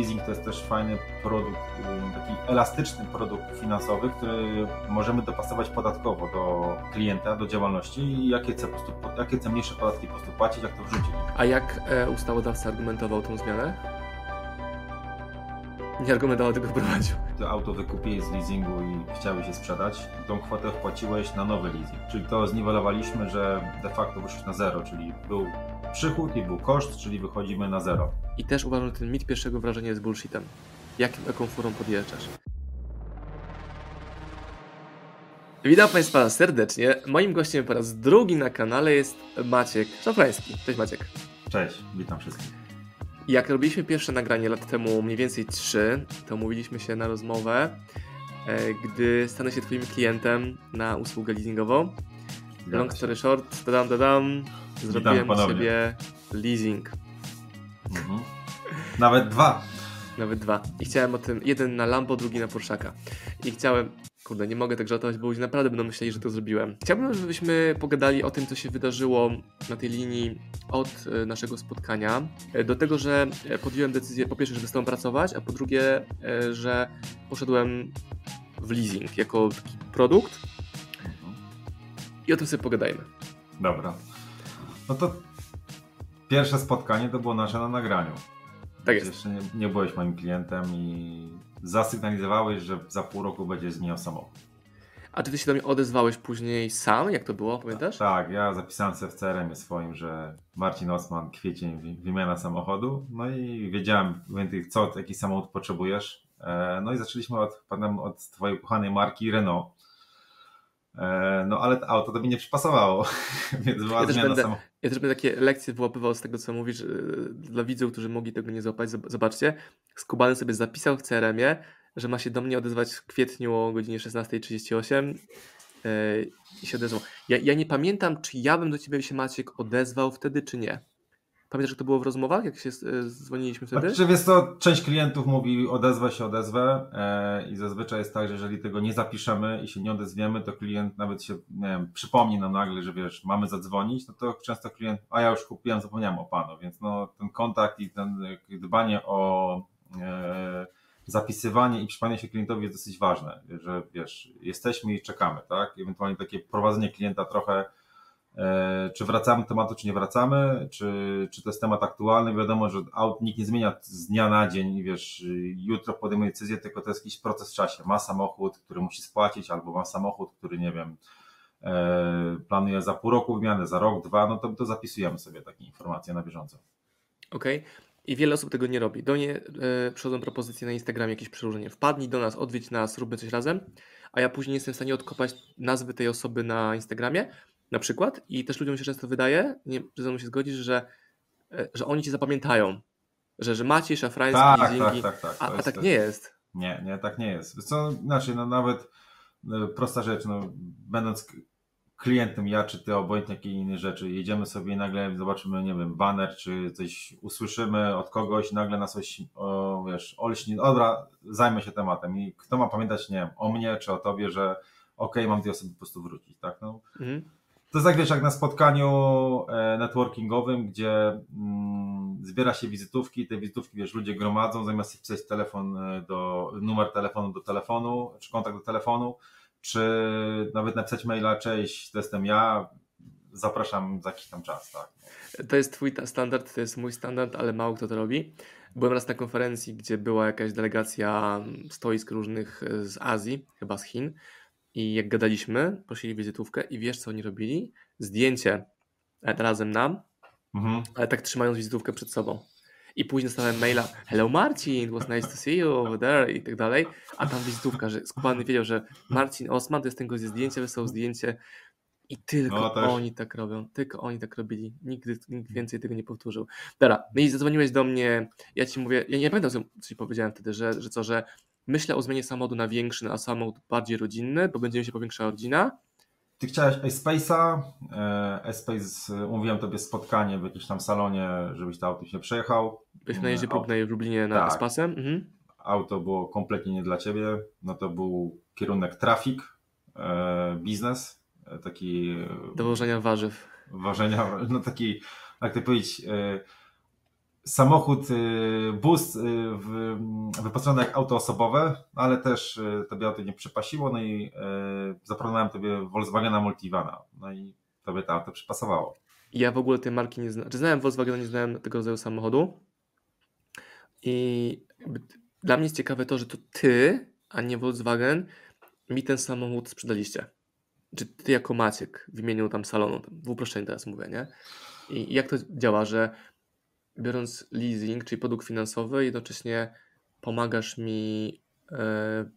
leasing to jest też fajny produkt, y, taki elastyczny produkt finansowy, który możemy dopasować podatkowo do klienta, do działalności i jakie, po prostu, jakie co mniejsze podatki po prostu płacić, jak to wrzucić. A jak e, ustawodawca argumentował tą zmianę? Nie argumentował, tylko wprowadził. To auto wykupiłeś z leasingu i chciałeś je sprzedać, tą kwotę wpłaciłeś na nowy leasing. Czyli to zniwelowaliśmy, że de facto wyszłeś na zero, czyli był przychód i był koszt, czyli wychodzimy na zero. I też uważam, że ten mit pierwszego wrażenia jest bullshitem. Jak, jaką furą podjeżdżasz? Witam Państwa serdecznie. Moim gościem po raz drugi na kanale jest Maciek Szafrański. Cześć Maciek. Cześć, witam wszystkich. Jak robiliśmy pierwsze nagranie lat temu, mniej więcej 3, to mówiliśmy się na rozmowę, e, gdy stanę się Twoim klientem na usługę leasingową. Long story short, dodam, dodam, zrobiłem sobie leasing. Mhm. Nawet dwa. Nawet dwa. I chciałem o tym, jeden na Lambo, drugi na Porszaka. I chciałem, kurde, nie mogę tak żartować, bo ludzie naprawdę będą myśleli, że to zrobiłem. Chciałbym, żebyśmy pogadali o tym, co się wydarzyło na tej linii od e, naszego spotkania. E, do tego, że e, podjąłem decyzję, po pierwsze, żeby z tobą pracować, a po drugie, że poszedłem w leasing jako taki produkt. Mhm. I o tym sobie pogadajmy. Dobra. No to pierwsze spotkanie to było nasze na nagraniu. Tak jest. Jeszcze nie, nie byłeś moim klientem i zasygnalizowałeś, że za pół roku będziesz zmieniał samochód. A czy ty się do mnie odezwałeś później sam? Jak to było, pamiętasz? Tak, ja zapisałem sobie w crm swoim, że Marcin Osman, kwiecień, wymiana samochodu. No i wiedziałem, co, jaki samochód potrzebujesz. E, no i zaczęliśmy od, od twojej kochanej marki Renault. E, no ale to auto to mi nie przypasowało, więc była ja zmiana będę, samochodu. Ja też będę takie lekcje wyłapywał z tego, co mówisz. E, dla widzów, którzy mogli tego nie złapać, zobaczcie. Skubany sobie zapisał w CRM-ie, że ma się do mnie odezwać w kwietniu o godzinie 16.38 e, i się odezwał. Ja, ja nie pamiętam, czy ja bym do ciebie się Maciek odezwał wtedy, czy nie. Pamiętasz, że to było w rozmowach, jak się dzwoniliśmy wtedy? Znaczy, wiesz to część klientów mówi odezwę się, odezwę e, i zazwyczaj jest tak, że jeżeli tego nie zapiszemy i się nie odezwiemy, to klient nawet się, nie wiem, przypomni nam nagle, że wiesz, mamy zadzwonić, no to często klient, a ja już kupiłem, zapomniałem o panu, więc no ten kontakt i ten dbanie o e, zapisywanie i przypomnienie się klientowi jest dosyć ważne, że wiesz, jesteśmy i czekamy, tak? Ewentualnie takie prowadzenie klienta trochę E, czy wracamy do tematu, czy nie wracamy, czy, czy to jest temat aktualny. Wiadomo, że aut nikt nie zmienia z dnia na dzień, wiesz, jutro podejmuje decyzję, tylko to jest jakiś proces w czasie. Ma samochód, który musi spłacić, albo ma samochód, który nie wiem, e, planuje za pół roku wymianę, za rok, dwa, no to, to zapisujemy sobie takie informacje na bieżąco. Okej. Okay. I wiele osób tego nie robi. Do mnie e, przychodzą propozycje na Instagramie, jakieś przełożenie. Wpadnij do nas, odwiedź nas, róbmy coś razem, a ja później nie jestem w stanie odkopać nazwy tej osoby na Instagramie, na przykład i też ludziom się często wydaje, nie ze mną się zgodzisz, że, e, że oni cię zapamiętają, że, że Maciej Szafrański, tak, leasingi, tak, tak, tak, a, a tak nie jest. Nie, nie, tak nie jest. Co, znaczy, no nawet no, prosta rzecz, no, będąc klientem, ja czy ty, obojętnie jakie inne rzeczy, jedziemy sobie i nagle zobaczymy, nie wiem, banner, czy coś usłyszymy od kogoś, nagle nas coś, o, wiesz, olśni, dobra, zajmę się tematem i kto ma pamiętać, nie wiem, o mnie, czy o tobie, że okej, okay, mam tej osoby po prostu wrócić, tak, no. Mhm. To jest tak, wiesz, jak na spotkaniu e, networkingowym, gdzie mm, zbiera się wizytówki, te wizytówki, wiesz, ludzie gromadzą, zamiast wpisać telefon e, do, numer telefonu do telefonu, czy kontakt do telefonu, czy nawet napisać maila, cześć, to jestem ja, zapraszam za jakiś tam czas, tak. To jest twój standard, to jest mój standard, ale mało kto to robi. Byłem raz na konferencji, gdzie była jakaś delegacja stoisk różnych z Azji, chyba z Chin, i jak gadaliśmy, prosili wizytówkę i wiesz, co oni robili? Zdjęcie razem nam, mhm. ale tak trzymając wizytówkę przed sobą. I później dostałem maila, hello Marcin, it was nice to see you over there i tak dalej. A tam wizytówka, że skubany wiedział, że Marcin Osman to jest ten gość ze zdjęcia, wysłał zdjęcie i tylko no, oni tak robią, tylko oni tak robili. Nigdy nikt więcej tego nie powtórzył. Dobra, no i zadzwoniłeś do mnie, ja ci mówię, ja nie pamiętam, co ci powiedziałem wtedy, że, że co, że Myślę o zmianie samochodu na większy, na samochód bardziej rodzinny, bo będzie mi się powiększała rodzina. Ty chciałeś iSpace'a, iSpace, e, umówiłem tobie spotkanie w jakimś tam salonie, żebyś to auto się przejechał. Byliśmy na jeździe próbnej w Lublinie na tak. Espasem. Mhm. Auto było kompletnie nie dla ciebie, no to był kierunek trafik, e, biznes, e, taki... Do warzyw. Wożenia, no taki, jak ty powiedzieć, samochód, y, bus y, wyposażony jak auto osobowe, ale też y, tobie auto nie przypasiło, no i zaproponowałem tobie Volkswagena Multivana, no i tobie to auto przypasowało. Ja w ogóle tej marki nie czy znałem Volkswagena, nie znałem tego rodzaju samochodu i dla mnie jest ciekawe to, że to ty, a nie Volkswagen, mi ten samochód sprzedaliście. Czy ty jako Maciek w imieniu tam salonu, w uproszczeniu teraz mówię, nie? I jak to działa, że biorąc leasing, czyli produkt finansowy, jednocześnie pomagasz mi e,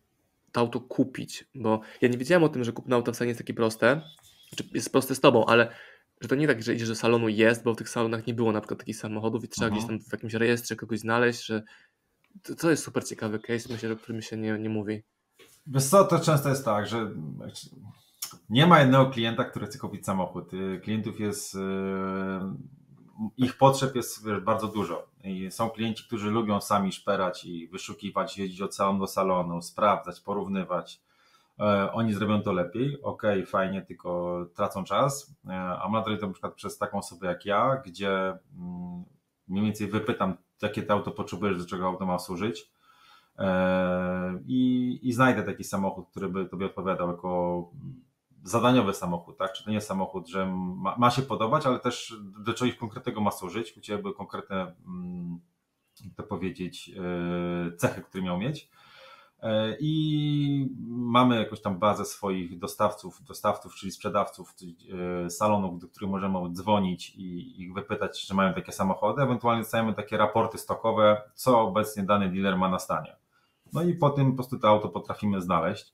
to auto kupić, bo ja nie wiedziałem o tym, że kupno auta wcale nie jest takie proste, znaczy jest proste z tobą, ale że to nie tak, że idziesz do salonu jest, bo w tych salonach nie było na przykład takich samochodów i trzeba Aha. gdzieś tam w jakimś rejestrze kogoś znaleźć, że to, to jest super ciekawy case, myślę, o którym się nie, nie mówi. Wiesz co, to często jest tak, że nie ma jednego klienta, który chce kupić samochód. Y, klientów jest y, ich potrzeb jest bardzo dużo. I są klienci, którzy lubią sami szperać i wyszukiwać, jeździć od salonu do salonu, sprawdzać, porównywać. E, oni zrobią to lepiej, ok, fajnie, tylko tracą czas. E, a mam to na przykład przez taką osobę jak ja, gdzie mm, mniej więcej wypytam, jakie to auto potrzebujesz, do czego auto ma służyć. E, I, I znajdę taki samochód, który by tobie odpowiadał jako zadaniowy samochód, tak? Czy to nie jest samochód, że ma, ma się podobać, ale też do czegoś konkretnego ma służyć, u Ciebie były konkretne, mm, to powiedzieć, e, cechy, które miał mieć. E, I mamy jakąś tam bazę swoich dostawców, dostawców, czyli sprzedawców e, salonów, do których możemy dzwonić i ich wypytać, czy mają takie samochody. Ewentualnie dostajemy takie raporty stokowe, co obecnie dany dealer ma na stanie. No i po tym po prostu to auto potrafimy znaleźć.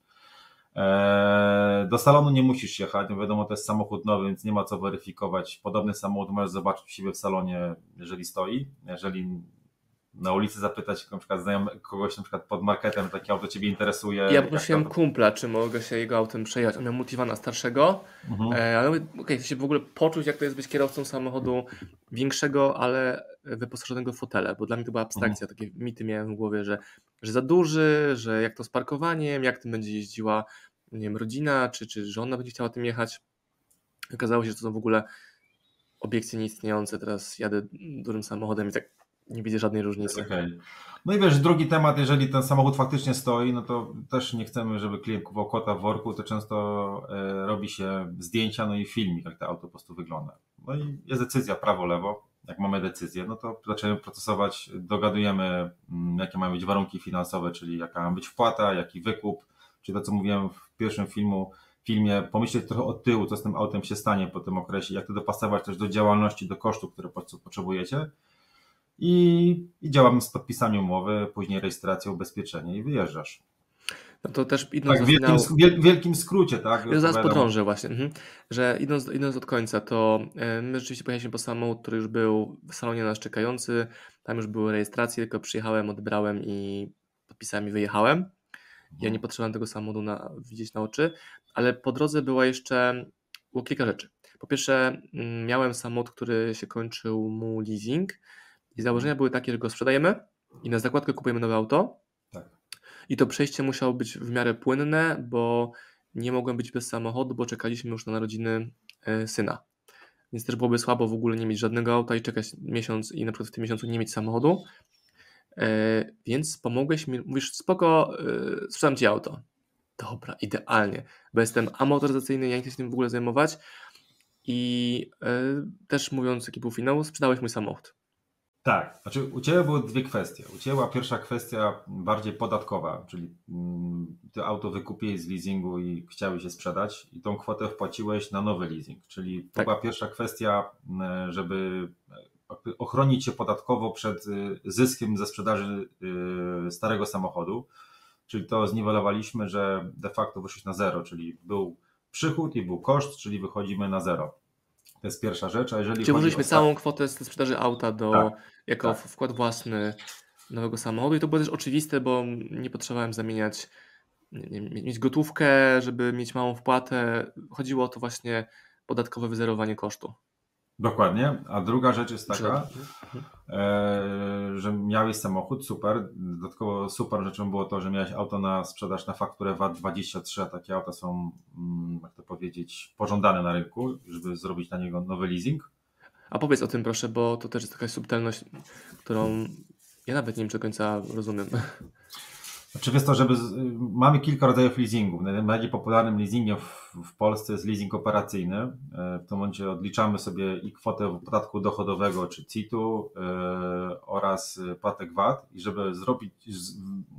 Eee, do salonu nie musisz jechać, no wiadomo, to jest samochód nowy, więc nie ma co weryfikować. Podobny samochód możesz zobaczyć u siebie w salonie, jeżeli stoi. Jeżeli na ulicy zapytać na przykład znajomy, kogoś na przykład pod marketem, takie auto Ciebie interesuje. Ja poprosiłem to... kumpla, czy mogę się jego autem przejechać. On miał Multivana starszego, mhm. e, ale okej, okay, się w ogóle poczuć, jak to jest być kierowcą samochodu większego, ale wyposażonego w fotele, bo dla mnie to była abstrakcja, mhm. takie mity miałem w głowie, że, że za duży, że jak to z parkowaniem, jak tym będzie jeździła nie wiem, rodzina, czy, czy żona będzie chciała tym jechać. Okazało się, że to są w ogóle obiekcje nieistniejące. Teraz jadę dużym samochodem i tak nie widzę żadnej różnicy. Okay. No i wiesz, drugi temat, jeżeli ten samochód faktycznie stoi, no to też nie chcemy, żeby klient kupował kota w worku, to często e, robi się zdjęcia, no i filmik, jak to auto po prostu wygląda. No i jest decyzja prawo-lewo. Jak mamy decyzję, no to zaczynamy procesować, dogadujemy, mm, jakie mają być warunki finansowe, czyli jaka ma być wpłata, jaki wykup, czyli to, co mówiłem w pierwszym filmu, filmie, pomyśleć trochę od tyłu, co z tym autem się stanie po tym okresie, jak to dopasować też do działalności, do kosztów, które potrzebujecie i, i działamy z podpisaniem umowy, później rejestracja, ubezpieczenie i wyjeżdżasz. No to też idąc tak, w wielkim, finału, wielkim skrócie, tak? Ja zaraz podrążę właśnie, mhm. że idąc, idąc od końca, to e, my rzeczywiście pojechaliśmy po samochód, który już był w salonie nas czekający, tam już były rejestracje, tylko przyjechałem, odebrałem i podpisałem i wyjechałem. Ja nie potrzebowałem tego samochodu na, widzieć na oczy, ale po drodze była jeszcze, było kilka rzeczy. Po pierwsze mm, miałem samochód, który się kończył mu leasing, i założenia były takie, że go sprzedajemy i na zakładkę kupujemy nowe auto. Tak. I to przejście musiało być w miarę płynne, bo nie mogłem być bez samochodu, bo czekaliśmy już na narodziny e, syna. Więc też byłoby słabo w ogóle nie mieć żadnego auta i czekać miesiąc i na przykład w tym miesiącu nie mieć samochodu. E, więc pomogłeś mi, mówisz, spoko, e, sprzedam ci auto. Dobra, idealnie, bo jestem amotoryzacyjny, ja nie chcę się tym w ogóle zajmować. I też mówiąc, jaki był finał, sprzedałeś mój samochód. Tak, znaczy u Ciebie były dwie kwestie. U Ciebie była pierwsza kwestia bardziej podatkowa, czyli mm, Ty auto wykupiłeś z leasingu i chciałeś je sprzedać i tą kwotę wpłaciłeś na nowy leasing, czyli to tak. była pierwsza kwestia, mm, żeby e, ochronić się podatkowo przed y, zyskiem ze sprzedaży y, starego samochodu, czyli to zniwelowaliśmy, że de facto wyszłeś na zero, czyli był przychód i był koszt, czyli wychodzimy na zero. To jest pierwsza rzecz. A jeżeli Czyli włożyliśmy całą kwotę z sprzedaży auta do, tak, jako tak. wkład własny nowego samochodu i to było też oczywiste, bo nie potrzebowałem zamieniać, nie, nie, mieć gotówkę, żeby mieć małą wpłatę. Chodziło o to właśnie podatkowe wyzerowanie kosztu. Dokładnie. A druga rzecz jest taka, e, że miałeś samochód, super. Dodatkowo super rzeczą było to, że miałeś auto na sprzedaż na fakturę VAT23, a takie auta są, mm, jak to powiedzieć, pożądane na rynku, żeby zrobić na niego nowy leasing. A powiedz o tym proszę, bo to też jest jakaś subtelność, którą ja nawet nie wiem, czy do końca rozumiem. Znaczy wiesz to, żeby z, mamy kilka rodzajów leasingów. Najbardziej popularnym leasingiem w, w, Polsce jest leasing operacyjny. E, w tym momencie odliczamy sobie i kwotę podatku dochodowego czy CIT-u yy, oraz płatek VAT i żeby zrobić,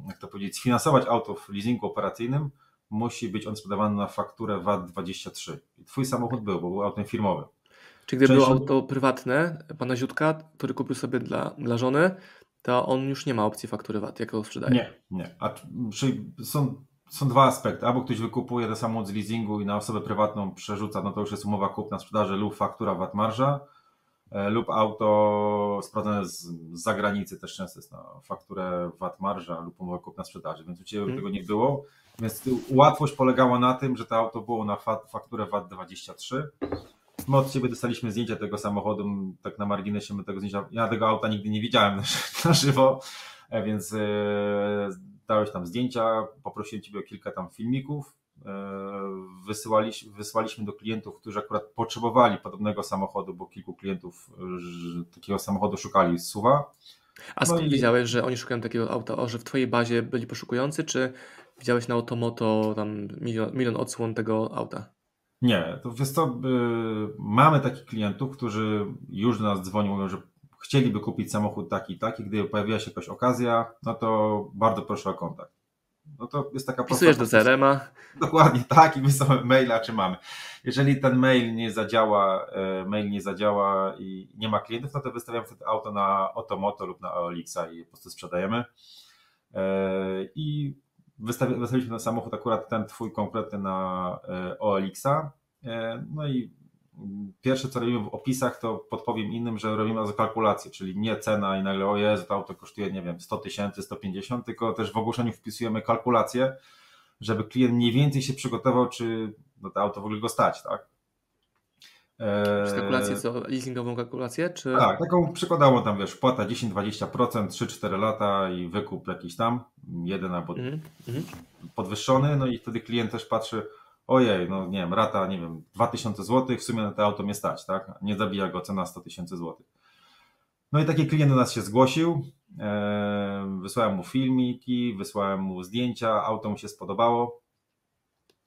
jak to powiedzieć, sfinansować auto w leasingu operacyjnym, musi być on sprzedawany na fakturę VAT 23. I twój samochód był, bo był autem firmowym. Czy gdyby Część... było auto prywatne pana Ziutka, który kupił sobie dla, dla żony, to on już nie ma opcji faktury VAT, jak go sprzedaje. Nie, nie. A, czyli są, są dwa aspekty. Albo ktoś wykupuje ten samochód z leasingu i na osobę prywatną przerzuca, no to już jest umowa kupna sprzedaży lub faktura VAT marża, e, lub auto sprowadzone z, z zagranicy też często jest na fakturę VAT marża lub umowę kupna sprzedaży, więc u Ciebie hmm. tego nie było. Więc łatwość polegała na tym, że to auto było na fakturę VAT 23 My od Ciebie dostaliśmy zdjęcia tego samochodu, tak na marginesie my tego zdjęcia, ja tego auta nigdy nie widziałem na, żywo, e, więc e, dałeś tam zdjęcia, poprosiłem Ciebie o kilka tam filmików, e, wysyłaliśmy, wysłaliśmy do klientów, którzy akurat potrzebowali podobnego samochodu, bo kilku klientów takiego samochodu szukali z Suwa. A skąd no i... wiedziałeś, że oni szukają takiego auta? O, że w Twojej bazie byli poszukujący, czy widziałeś na Automoto tam milion, milion odsłon tego auta? Nie, to wiesz co, yy, mamy takich klientów, którzy już do nas dzwonią, mówią, że chcieliby kupić samochód taki i taki, gdy pojawiła się jakaś okazja, no to bardzo proszę o kontakt. No to jest taka Pisujesz do CRM-a. Dokładnie tak i wysyłamy maila, czy mamy. Jeżeli ten mail nie zadziała, e, mail nie zadziała i nie ma klientów, no to wystawiamy wtedy auto na Otomoto lub na OLX i po prostu sprzedajemy. E, Wystawiliśmy ten samochód, akurat ten twój kompletny na e, OLX-a. E, no i pierwsze co robimy w opisach, to podpowiem innym, że robimy kalkulację, czyli nie cena i nagle o Jezu, to auto kosztuje, nie wiem, 100 tysięcy, 150, tylko też w ogłoszeniu wpisujemy kalkulację, żeby klient mniej więcej się przygotował, czy no, to auto w ogóle go stać, tak? Eee, kalkulację co? Leasingową kalkulację? Czy... Tak, taką przykładowo tam wiesz, płata 10-20%, 3-4 lata i wykup jakiś tam, jeden albo mm -hmm. podwyższony, no i wtedy klient też patrzy, ojej, no nie wiem, rata, nie wiem, 2000 zł, w sumie na to auto mnie stać, tak? Nie zabija go cena 100 tysięcy złotych. No i taki klient do nas się zgłosił, eee, wysłałem mu filmiki, wysłałem mu zdjęcia, auto mu się spodobało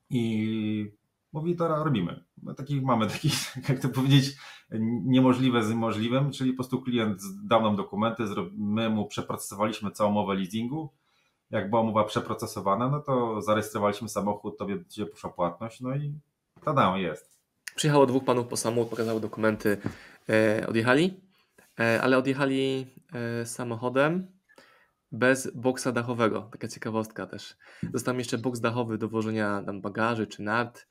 i Mówi, to robimy. No, takich, mamy takich, jak to powiedzieć, niemożliwe z możliwym, czyli po prostu klient dał nam dokumenty, my mu przeprocesowaliśmy całą umowę leasingu. Jak była umowa przeprocesowana, no to zarejestrowaliśmy samochód, tobie gdzie poszła płatność, no i tada, jest. Przyjechało dwóch panów po samochód, pokazały dokumenty, e, odjechali, e, ale odjechali e, samochodem bez boksa dachowego. Taka ciekawostka też. Został jeszcze boks dachowy do włożenia tam bagaży czy nart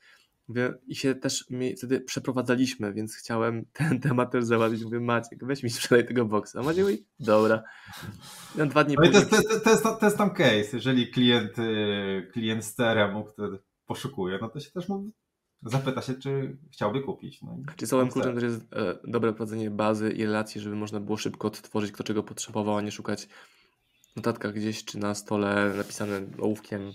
i się też wtedy przeprowadzaliśmy, więc chciałem ten temat też załatwić. Mówię, Maciek, weź mi sprzedaj tego boksa. A Maciek mówi, dobra. No, dwa dni no później... to, jest, to, jest, to jest tam case. Jeżeli klient, y, klient CRM-u, który poszukuje, no to się też mówi, zapyta się, czy chciałby kupić. No Czy całym kluczem też jest e, dobre prowadzenie bazy i relacji, żeby można było szybko odtworzyć, kto czego potrzebował, a nie szukać w notatkach gdzieś, czy na stole napisane ołówkiem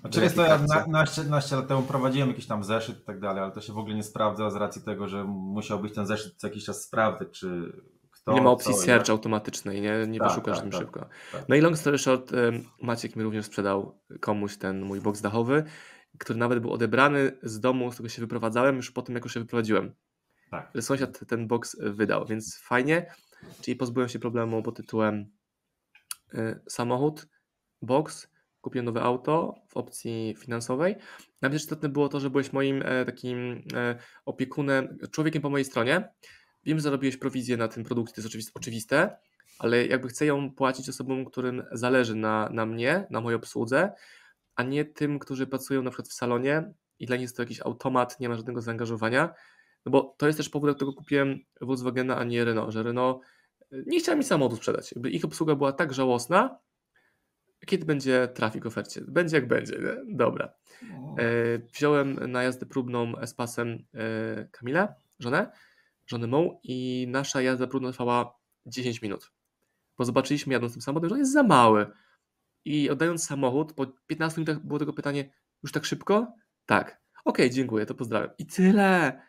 znaczy jest to, ja na, naście, naście lat temu prowadziłem jakiś tam zeszyt i tak dalej, ale to się w ogóle nie sprawdza z racji tego, że musiałbyś ten zeszyt co jakiś czas sprawdzać, czy kto... Nie ma opcji co, search automatycznej, nie, nie tak, wyszukasz tak, tym tak, szybko. Tak. No i long story short, Maciek mi również sprzedał komuś ten mój box dachowy, który nawet był odebrany z domu, z którego się wyprowadzałem już po tym, jak już się wyprowadziłem. Tak. Sąsiad ten box wydał, więc fajnie, czyli pozbyłem się problemu pod tytułem y, samochód, box, kupiłem nowe auto w opcji finansowej. Nawet istotne było to, że byłeś moim e, takim e, opiekunem, człowiekiem po mojej stronie. Wiem, że zarobiłeś prowizję na tym produkcie, to jest oczywiste, ale jakby chcę ją płacić osobom, którym zależy na, na mnie, na mojej obsłudze, a nie tym, którzy pracują na przykład w salonie i dla nich jest to jakiś automat, nie ma żadnego zaangażowania. No bo to jest też powód, dla którego kupiłem Volkswagena, a nie Renault, że Renault e, nie chciała mi samochodu sprzedać. Jakby ich obsługa była tak żałosna, kiedy będzie trafik w ofercie? Będzie jak będzie, nie? Dobra. E, wziąłem na jazdę próbną Espasem e, Kamilę, żonę, żonę mą i nasza jazda próbna trwała 10 minut. Bo zobaczyliśmy jadąc tym samochodem, że on jest za mały. I oddając samochód, po 15 minutach było tego pytanie, już tak szybko? Tak. Okej, okay, dziękuję, to pozdrawiam. I tyle.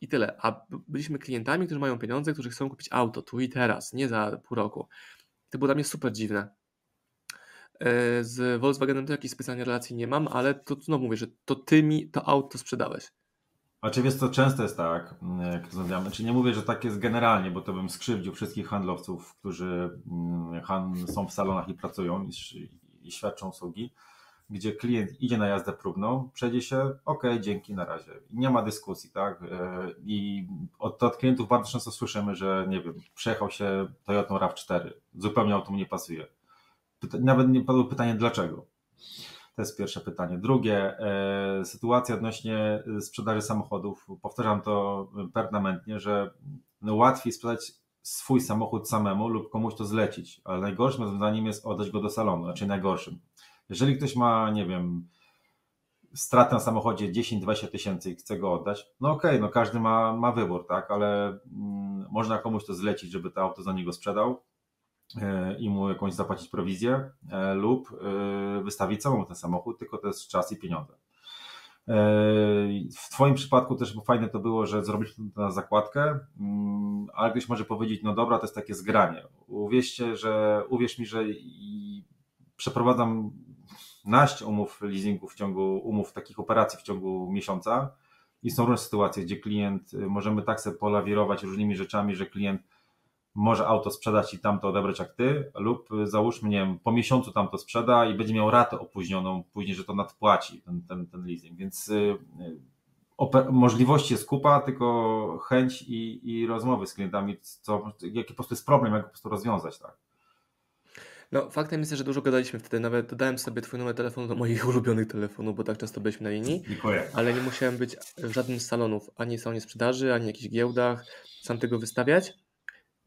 i tyle. A byliśmy klientami, którzy mają pieniądze, którzy chcą kupić auto tu i teraz, nie za pół roku. To było dla mnie super dziwne. E, z Volkswagenem to jakiejś specjalnej relacji nie mam, ale to znowu mówię, że to ty mi to auto sprzedałeś. A czy wiesz co, często jest tak, mm, jak rozmawiamy, czy nie mówię, że tak jest generalnie, bo to bym skrzywdził wszystkich handlowców, którzy mm, są w salonach i pracują i, świadczą usługi, gdzie klient idzie na jazdę próbną, przejdzie się, ok, dzięki, na razie. nie ma dyskusji, tak? E, I od, od klientów bardzo często słyszymy, że nie wiem, przejechał się Toyota RAV4, zupełnie auto mu nie pasuje. Nawet nie padło pytanie, dlaczego. To jest pierwsze pytanie. Drugie, e, sytuacja odnośnie sprzedaży samochodów. Powtarzam to permanentnie, że no łatwiej sprzedać swój samochód samemu lub komuś to zlecić, ale najgorszym rozwiązaniem jest oddać go do salonu, znaczy najgorszym. Jeżeli ktoś ma, nie wiem, stratę na samochodzie 10-20 tysięcy i chce go oddać, no okej, okay, no każdy ma, ma wybór, tak, ale mm, można komuś to zlecić, żeby to auto za niego sprzedał e, i mu jakąś zapłacić prowizję e, lub e, wystawić samemu ten samochód, tylko to jest czas i pieniądze. W Twoim przypadku też fajne to było, że zrobiliśmy to na zakładkę, mm, ale ktoś może powiedzieć, no dobra, to jest takie zgranie. Uwierzcie, że, uwierz mi, że przeprowadzam naście umów leasingu w ciągu umów takich operacji w ciągu miesiąca i są różne sytuacje, gdzie klient, możemy tak sobie polawirować różnymi rzeczami, że klient może auto sprzedać i tamto odebrać jak ty, lub y, załóżmy, nie wiem, po miesiącu tamto sprzeda i będzie miał ratę opóźnioną, później, że to nadpłaci ten, ten, ten leasing, więc y, możliwości jest kupa, tylko chęć i, i rozmowy z klientami, co, jaki po prostu jest problem, jak po prostu rozwiązać, tak. No, faktem jest, że dużo gadaliśmy wtedy. Nawet dodałem sobie Twój numer telefonu do moich ulubionych telefonów, bo tak często byliśmy na linii. Dziękuję. Ale nie musiałem być w żadnym z salonów, ani salonie sprzedaży, ani jakichś giełdach, sam tego wystawiać.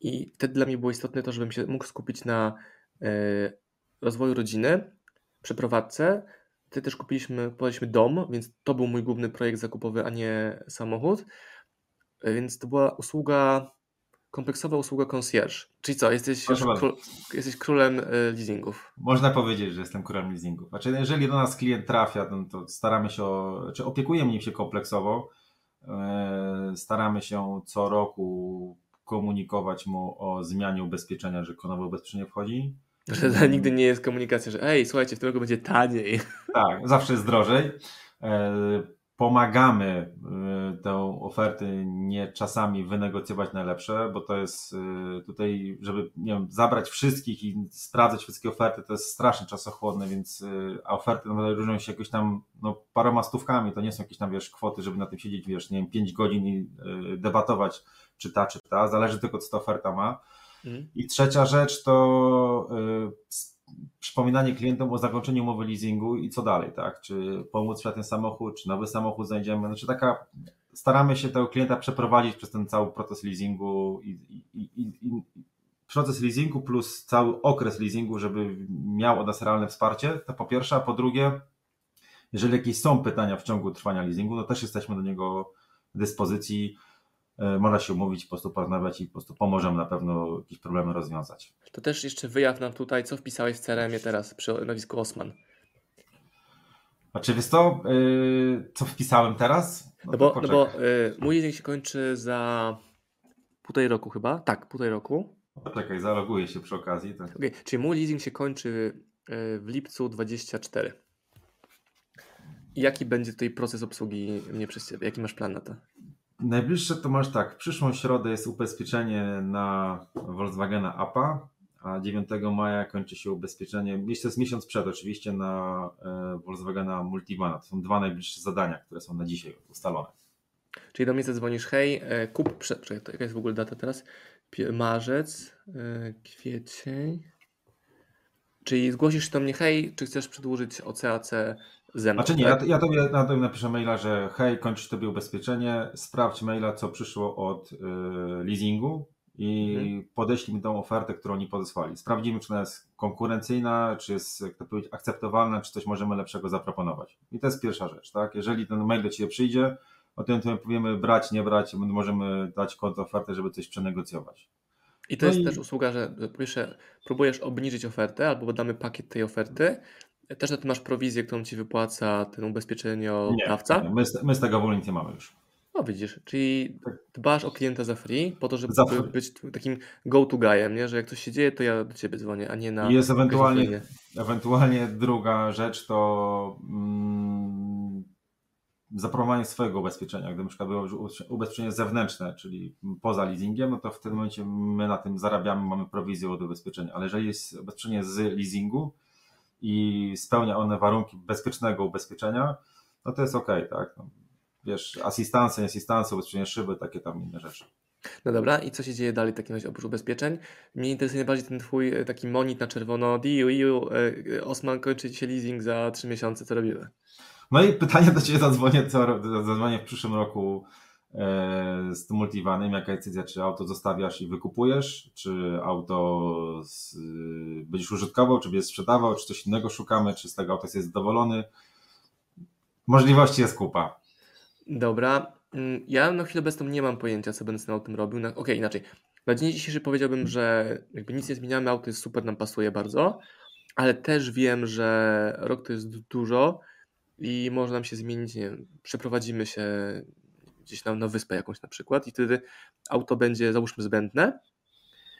I wtedy dla mnie było istotne to, żebym się mógł skupić na e, rozwoju rodziny, przeprowadzce. Wtedy też kupiliśmy, kupiliśmy dom, więc to był mój główny projekt zakupowy, a nie samochód. E, więc to była usługa kompleksowa usługa concierge. Czyli co, jesteś, król, jesteś królem e, leasingów? Można powiedzieć, że jestem królem leasingów. Znaczy, jeżeli do nas klient trafia, to, to staramy się, o, czy opiekujemy nim się kompleksowo, staramy się co roku komunikować mu o zmianie ubezpieczenia, że konowe ubezpieczenie wchodzi. Że nigdy nie jest komunikacja, że ej, słuchajcie, w tym roku będzie taniej. Tak, zawsze jest drożej. Pomagamy y, tę ofertę nie czasami wynegocjować najlepsze, bo to jest y, tutaj, żeby nie wiem, zabrać wszystkich i sprawdzać wszystkie oferty, to jest strasznie czasochłonne, więc y, a oferty nawet różnią się jakoś tam no, paroma stówkami, to nie są jakieś tam wiesz, kwoty, żeby na tym siedzieć, wiesz, nie wiem, 5 godzin i debatować, czy ta, czy ta, zależy tylko, co ta oferta ma. Mhm. I trzecia rzecz to przypominanie klientom o zakończeniu umowy leasingu i co dalej, tak? Czy pomóc w ten samochód, czy nowy samochód znajdziemy. Znaczy taka, staramy się tego klienta przeprowadzić przez ten cały proces leasingu i, i, i, i proces leasingu plus cały okres leasingu, żeby miał od nas realne wsparcie, to po pierwsze, a po drugie, jeżeli jakieś są pytania w ciągu trwania leasingu, no też jesteśmy do niego dyspozycji można się umówić, po prostu porozmawiać i po prostu pomożemy na pewno jakieś problemy rozwiązać. To też jeszcze wyjaw nam tutaj, co wpisałeś w CRM-ie teraz przy nazwisku Osman. A czy wiesz co, yy, co wpisałem teraz? No, no bo, no bo yy, mój leasing się kończy za półtorej roku chyba, tak, półtorej roku. Poczekaj, zaloguję się przy okazji. Tak. Okay. Czyli mój leasing się kończy w lipcu 24. I jaki będzie tutaj proces obsługi mnie przez Ciebie? Jaki masz plan na to? Najbliższe to masz tak, w przyszłą środę jest ubezpieczenie na Volkswagena APA, a 9 maja kończy się ubezpieczenie, to jest miesiąc przed oczywiście, na e, Volkswagena Multivana. To są dwa najbliższe zadania, które są na dzisiaj ustalone. Czyli do mnie zadzwonisz, hej, e, kup, to jaka jest w ogóle data teraz? Marzec, e, kwiecień. Czyli zgłosisz do mnie, hej, czy chcesz przedłużyć OCAC ze mną. Znaczy nie, tak? ja, ja tobie, na tobie napiszę maila, że hej, kończysz tobie ubezpieczenie, sprawdź maila, co przyszło od y, leasingu i mhm. podeślij mi tą ofertę, którą oni podesłali. Sprawdzimy, czy ona jest konkurencyjna, czy jest, jak to powiedzieć, akceptowalna, czy coś możemy lepszego zaproponować. I to jest pierwsza rzecz, tak? Jeżeli ten mail do Ciebie przyjdzie, o tym to powiemy brać, nie brać, możemy dać konto ofertę, żeby coś przenegocjować. I to no jest i... też usługa, że po pierwsze próbujesz obniżyć ofertę albo damy pakiet tej oferty, też na tym masz prowizję, którą ci wypłaca ten ubezpieczeniodawca? Nie. My, z, my z tego mamy już. No widzisz, czyli dbasz o klienta za free, po to, żeby free. być takim go-to guyem, nie? Że jak coś się dzieje, to ja do ciebie dzwonię, a nie na I jest ewentualnie, ewentualnie druga rzecz to mm, zaproponowanie swojego ubezpieczenia. Gdy na przykład było ubezpieczenie zewnętrzne, czyli poza leasingiem, no to w tym momencie my na tym zarabiamy, mamy prowizję od ubezpieczenia. Ale jeżeli jest ubezpieczenie z leasingu i spełnia one warunki bezpiecznego ubezpieczenia, no to jest ok, tak? No, wiesz, asystanse, nie ubezpieczenie szyby, takie tam inne rzeczy. No dobra, i co się dzieje dalej w takim razie oprócz ubezpieczeń? Mnie interesuje najbardziej ten twój e, taki monit na czerwono. Diu, iu, e, e, Osman kończy się leasing za 3 miesiące, co robimy? No i pytanie do Ciebie zadzwonię, co, zadzwonię w przyszłym roku z tym multivanem. Jaka decyzja, czy auto zostawiasz i wykupujesz, czy auto z, będziesz użytkował, czy będziesz sprzedawał, czy coś innego szukamy, czy z tego auta jesteś zadowolony. Możliwości jest kupa. Dobra, mm, ja na chwilę obecną nie mam pojęcia, co będę z tym autem robił. Okej, inaczej. Na dzień dzisiejszy powiedziałbym, że jakby nic nie zmieniamy, auto jest super, nam pasuje bardzo, ale też wiem, że rok to jest du- dużo i może nam się zmienić, nie wiem, przeprowadzimy się gdzieś na, na wyspę jakąś na przykład i wtedy auto będzie załóżmy zbędne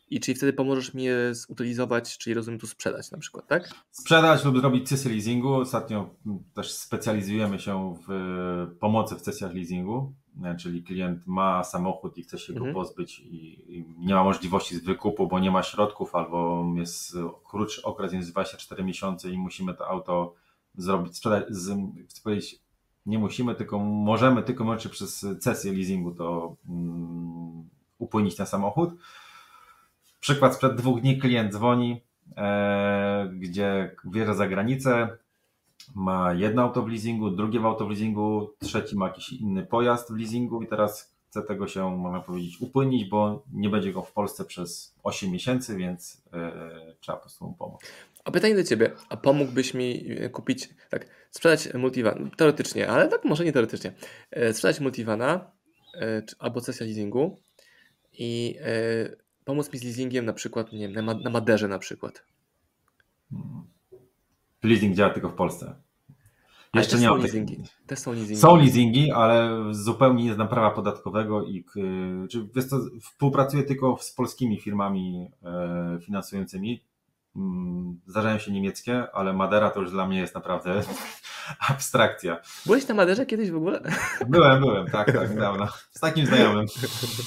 i czyli wtedy pomożesz mi je zutylizować, czyli rozumiem tu sprzedać na przykład, tak? Sprzedać lub zrobić cesję leasingu. Ostatnio też specjalizujemy się w e, pomocy w sesjach leasingu, e, czyli klient ma samochód i chce się go Mhm. pozbyć i, nie ma możliwości wykupu, bo nie ma środków albo jest krótszy okres niż 24 miesiące i musimy to auto zrobić, sprzedać, z, chcę powiedzieć, nie musimy, tylko możemy tylko wyłącznie przez cesję leasingu to mm, upłynić ten samochód. Przykład sprzed dwóch dni klient dzwoni, e, gdzie wjeżdża za granicę, ma jedno auto w leasingu, drugie w auto w leasingu, trzeci ma jakiś inny pojazd w leasingu i teraz chce tego się, można powiedzieć, upłynić, bo nie będzie go w Polsce przez 8 miesięcy, więc e, trzeba po prostu mu pomóc. A pytanie do Ciebie, a pomógłbyś mi e, kupić, tak, sprzedać multivan, teoretycznie, ale tak może nie teoretycznie, e, sprzedać multivana e, albo sesja leasingu i pomóc mi z leasingiem na przykład, nie wiem, na, Ma- na Maderze na przykład. Leasing działa tylko w Polsce. Jeszcze nie są ma leasingi. Też są leasingi. Są leasingi, ale zupełnie nie znam prawa podatkowego i czy wiesz co, współpracuję tylko z polskimi firmami finansującymi. Mm, Zdarzają się niemieckie, ale Madera to już dla mnie jest naprawdę abstrakcja. Byłeś na Maderze kiedyś w ogóle? Byłem, byłem, tak, tak, niedawno. Z takim znajomym.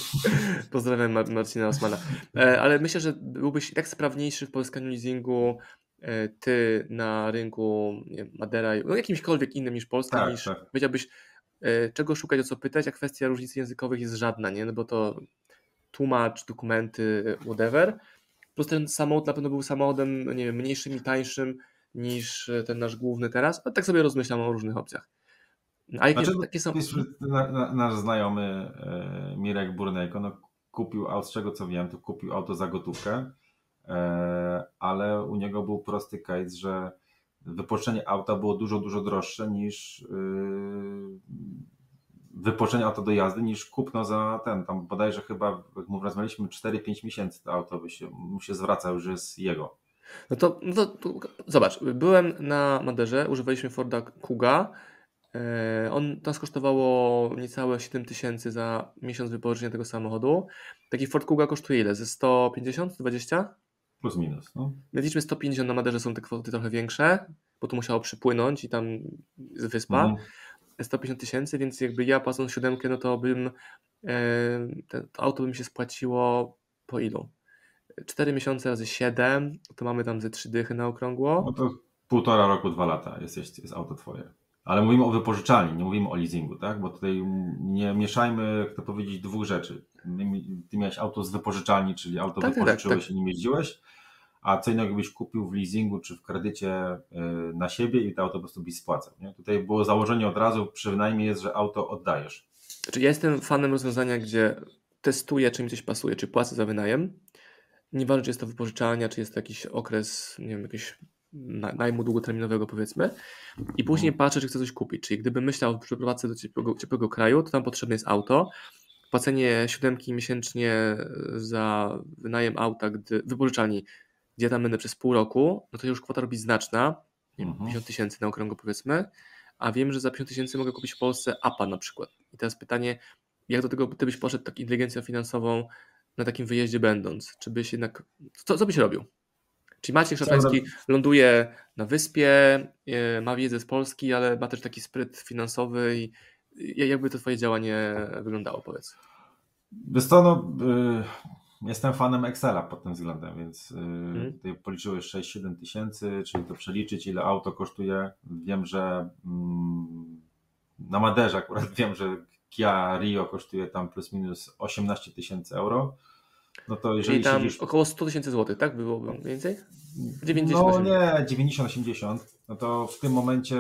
Pozdrawiam Mar- Marcina Osmana. E, ale myślę, że byłbyś tak sprawniejszy w pozyskaniu leasingu e, ty na rynku wiem, Madera, no jakimśkolwiek innym niż Polska, Tak, niż tak. wiedziałbyś e, czego szukać, o co pytać, a kwestia różnicy językowych jest żadna, nie? No bo to tłumacz, dokumenty, whatever. Plus ten samochód na pewno był samochodem, nie wiem, mniejszym i tańszym niż e, ten nasz główny teraz, tak sobie rozmyślam o różnych opcjach. A jakie Znaczy, takie są... Nasz znajomy e, Mirek Burnejko no, kupił z czego co wiem, to kupił auto za gotówkę, e, ale u niego był prosty case, że wypożyczenie auta było dużo, dużo droższe niż yy, wypożyczenie auta do jazdy, niż kupno za ten, tam bodajże chyba, jak mu rozmawialiśmy, 4-5 miesięcy to auto by się, mu się zwraca, już jest jego. No to, no to, to zobacz, byłem na Maderze, używaliśmy Forda Kuga. E, on nas kosztowało niecałe 7 tysięcy za miesiąc wypożyczenia tego samochodu. Taki Ford Kuga kosztuje ile? Ze 150, 120? Plus minus. No. My liczmy 150 na Maderze są te kwoty trochę większe, bo tu musiało przypłynąć i tam jest wyspa. Mhm. 150 tysięcy, więc jakby ja płacąc siódemkę, no to bym e, to auto by mi się spłaciło po ilu? 4 miesiące razy 7, to mamy tam ze 3 dychy na okrągło. No to półtora roku, dwa lata jest, jest, auto twoje. Ale mówimy o wypożyczalni, nie mówimy o leasingu, tak? Bo tutaj nie mieszajmy, jak to powiedzieć, dwóch rzeczy. Ty miałeś auto z wypożyczalni, czyli auto Tak, tak, wypożyczyłeś tak. i nim jeździłeś, a co innego byś kupił w leasingu czy w kredycie y, na siebie i to auto po prostu byś spłacał. Nie? Tutaj było założenie od razu, przynajmniej jest, że auto oddajesz. Znaczy ja jestem fanem rozwiązania, gdzie testuję, czy mi coś pasuje, czy płacę za wynajem. Nieważne, czy jest to wypożyczalnia, czy jest to jakiś okres, nie wiem, jakiegoś na- najmu długoterminowego powiedzmy i później patrzę, czy chcę coś kupić. Czyli gdybym myślał o przeprowadzce do ciepłego, ciepłego kraju, to tam potrzebne jest auto. Płacenie siódemki miesięcznie za wynajem auta, gdy wypożyczalni, gdzie tam będę przez pół roku, no to już kwota robi znaczna, nie wiem, Mhm. 50 tysięcy na okrągło powiedzmy, a wiem, że za 50 tysięcy mogę kupić w Polsce APA na przykład. I teraz pytanie, jak do tego ty byś poszedł tak inteligencją finansową na takim wyjeździe będąc? Czy byś jednak, co, co byś robił? Czyli Maciek Szafański ląduje na wyspie, e, ma wiedzę z Polski, ale ma też taki spryt finansowy i jakby to twoje działanie wyglądało, powiedz? Wiesz co, no, y, jestem fanem Excela pod tym względem, więc y, hmm. tutaj policzyłeś 6-7 tysięcy, czyli to przeliczyć, ile auto kosztuje. Wiem, że mm, na Maderze akurat wiem, że Kia Rio kosztuje tam plus minus 18 tysięcy euro. No to jeżeli Czyli tam siedzisz... około 100 tysięcy złotych, tak? Byłoby więcej? 90, no nie, 90-80. No to w tym momencie,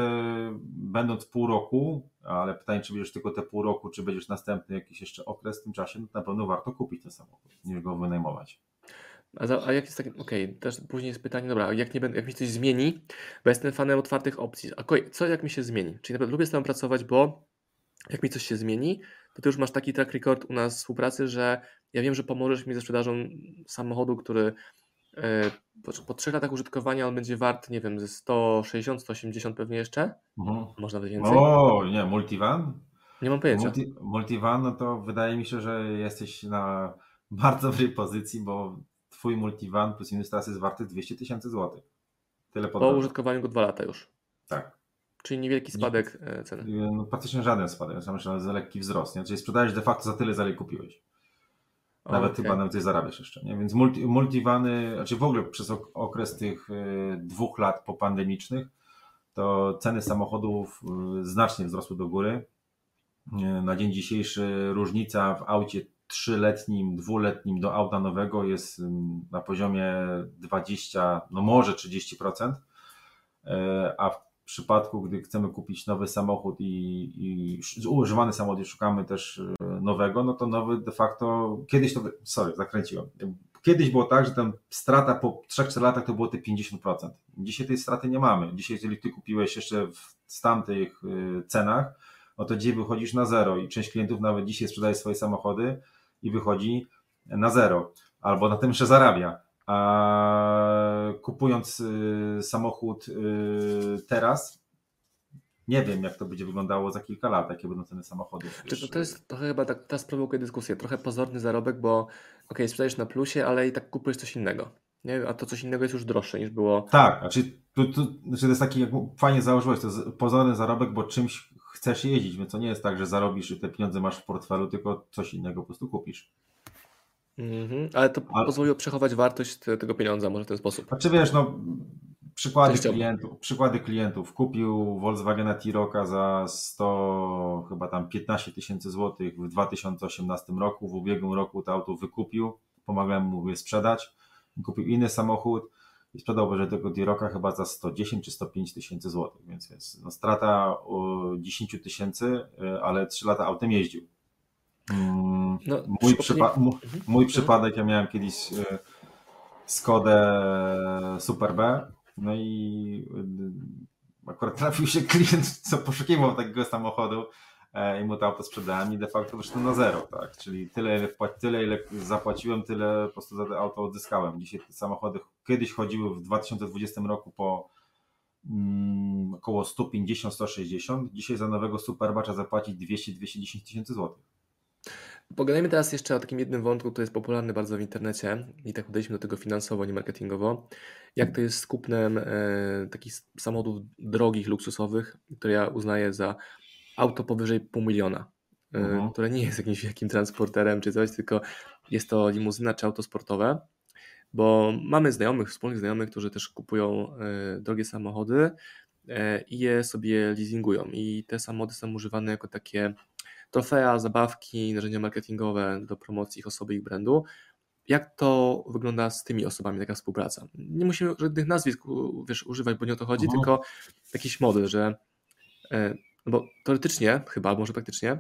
będąc pół roku, ale pytanie, czy będziesz tylko te pół roku, czy będziesz następny jakiś jeszcze okres w tym czasie, no na pewno warto kupić ten samochód, niż go wynajmować. A, za, a jak jest takie, okej, okay, też później jest pytanie, dobra, jak, nie jak mi coś zmieni, bo jestem fanem otwartych opcji, a co jak mi się zmieni? Czyli naprawdę lubię z tobą pracować, bo jak mi coś się zmieni, to ty już masz taki track record u nas współpracy, że ja wiem, że pomożesz mi ze sprzedażą samochodu, który po, po trzech latach użytkowania on będzie wart, nie wiem, ze 160, 180 pewnie jeszcze. Mhm. Można nawet więcej. O, nie, multivan? Nie mam pojęcia. Multi, multivan, no to wydaje mi się, że jesteś na bardzo dobrej pozycji, bo twój multivan plus minus teraz jest warty 200 tysięcy złotych. Tyle po użytkowaniu go dwa lata już. Tak. Czyli niewielki spadek nie, ceny. No, praktycznie żaden spadek, myślę, że lekki wzrost. Nie? Czyli sprzedałeś de facto za tyle, za ile kupiłeś. Nawet okay. chyba nawet coś zarabiasz jeszcze. Nie? Więc multi, multivany, znaczy w ogóle przez okres tych y, dwóch lat popandemicznych, to ceny samochodów y, znacznie wzrosły do góry. Y, na dzień dzisiejszy różnica w aucie trzyletnim, dwuletnim do auta nowego jest na poziomie 20, no może 30%, a w przypadku, gdy chcemy kupić nowy samochód i, i używany samochód i szukamy też e, nowego, no to nowy de facto, kiedyś to, sorry, zakręciłem, kiedyś było tak, że tam strata po 3-4 latach to było te 50%. Dzisiaj tej straty nie mamy. Dzisiaj, jeżeli ty kupiłeś jeszcze w tamtych e, cenach, no to dzisiaj wychodzisz na zero i część klientów nawet dzisiaj sprzedaje swoje samochody i wychodzi na zero, albo na tym jeszcze zarabia kupując y, samochód y, teraz, nie wiem, jak to będzie wyglądało za kilka lat, jakie będą ceny samochodów. To, to jest trochę chyba tak, teraz prowokuje dyskusję, trochę pozorny zarobek, bo ok, sprzedajesz na plusie, ale i tak kupujesz coś innego. Nie? A to coś innego jest już droższe niż było. Tak, znaczy, to, to, znaczy to jest taki, jak fajnie założyłeś, to jest pozorny zarobek, bo czymś chcesz jeździć, więc to nie jest tak, że zarobisz i te pieniądze masz w portfelu, tylko coś innego po prostu kupisz. Mhm, ale to ale... pozwoliło przechować wartość tego pieniądza może w ten sposób. Znaczy wiesz, no przykłady klientów, przykłady klientów. Kupił Volkswagena T-Rocka za 100, chyba tam 15 tysięcy złotych w 2018 roku. W ubiegłym roku to auto wykupił, pomagałem mu je sprzedać. Kupił inny samochód i sprzedał że tego T-Rocka chyba za 110 czy 105 tysięcy złotych, więc jest no, strata 10 tysięcy, y, ale 3 lata autem jeździł. Mm, no, mój, przypa mój mhm. przypadek, ja miałem kiedyś e, Skodę Super B, no i e, akurat trafił się klient, co poszukiwał takiego samochodu e, i mu to auto sprzedałem i de facto wyszło na zero, tak? Czyli tyle ile, tyle, ile zapłaciłem, tyle po prostu za to auto odzyskałem. Dzisiaj te samochody kiedyś chodziły w 2020 roku po mm, około 150-160, dzisiaj za nowego Superba trzeba zapłacić 200-210 tysięcy złotych. Pogadajmy teraz jeszcze o takim jednym wątku, który jest popularny bardzo w internecie i tak podejśmy do tego finansowo, nie marketingowo. Jak to jest z kupnem e, takich samochodów drogich, luksusowych, które ja uznaję za auto powyżej pół miliona, e, mhm. które nie jest jakimś wielkim transporterem czy coś, tylko jest to limuzyna czy auto sportowe, bo mamy znajomych, wspólnych znajomych, którzy też kupują e, drogie samochody e, i je sobie leasingują i te samochody są używane jako takie trofea, zabawki, narzędzia marketingowe do promocji ich osoby, ich brandu. Jak to wygląda z tymi osobami, taka współpraca? Nie musimy żadnych nazwisk wiesz, używać, bo nie o to chodzi, mhm. tylko jakiś model, że e, no bo teoretycznie, chyba, może praktycznie,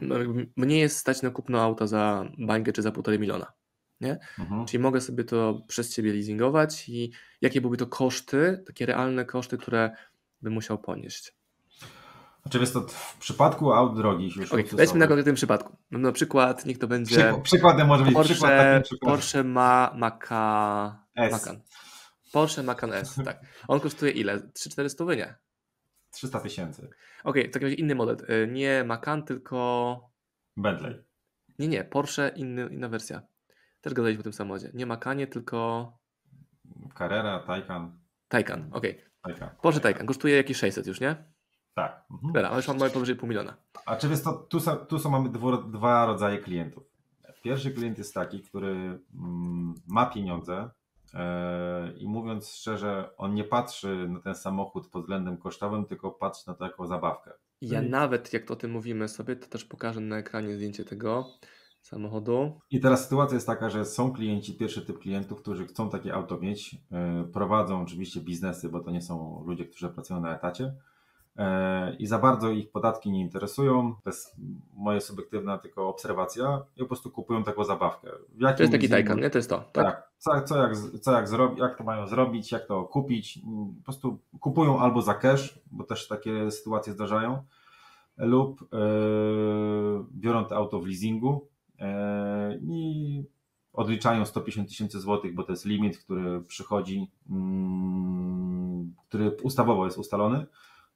no mnie jest stać na kupno auta za bańkę czy za półtorej miliona. Nie? Mhm. Czyli mogę sobie to przez ciebie leasingować i jakie byłyby to koszty, takie realne koszty, które bym musiał ponieść. Znaczy jest to w przypadku aut drogich już. Okay, weźmy na konkretnym przypadku. No, na przykład niech to będzie. Przyk przykładem może być Porsche, przykład, przykład. Porsche ma Maca... S. Macan. Porsche Macan S, tak. On kosztuje ile? 3-4 stówy, nie? 300 tysięcy. Okej, w takim razie inny model. Y, Nie Macan, tylko... Bentley. Nie, nie, Porsche, inny, inna wersja. Też gadaliśmy o tym samochodzie. Nie Macanie, tylko Carrera, Taycan. Taycan. Okej. Taycan. Porsche Taycan. Kosztuje jakieś 600 już, nie? Tak. Mhm. Dobra, ale już mamy powyżej pół miliona. A czy wiesz to, tu, są, tu są mamy dwu, dwa rodzaje klientów. Pierwszy klient jest taki, który mm, ma pieniądze e, i mówiąc szczerze, on nie patrzy na ten samochód pod względem kosztowym, tylko patrzy na to jako zabawkę. Ja Mhm. nawet, jak to o tym mówimy sobie, to też pokażę na ekranie zdjęcie tego samochodu. I teraz sytuacja jest taka, że są klienci, pierwszy typ klientów, którzy chcą takie auto mieć, e, prowadzą oczywiście biznesy, bo to nie są ludzie, którzy pracują na etacie i za bardzo ich podatki nie interesują. To jest moja subiektywna tylko obserwacja i po prostu kupują taką zabawkę. To jest taki Taycan, nie? To jest to, tak? Tak. Co, co, jak, co jak, zrobi, jak to mają zrobić, jak to kupić. Po prostu kupują albo za cash, bo też takie sytuacje zdarzają, lub e, biorą to auto w leasingu e, i odliczają 150 tysięcy złotych, bo to jest limit, który przychodzi, mm, który ustawowo jest ustalony.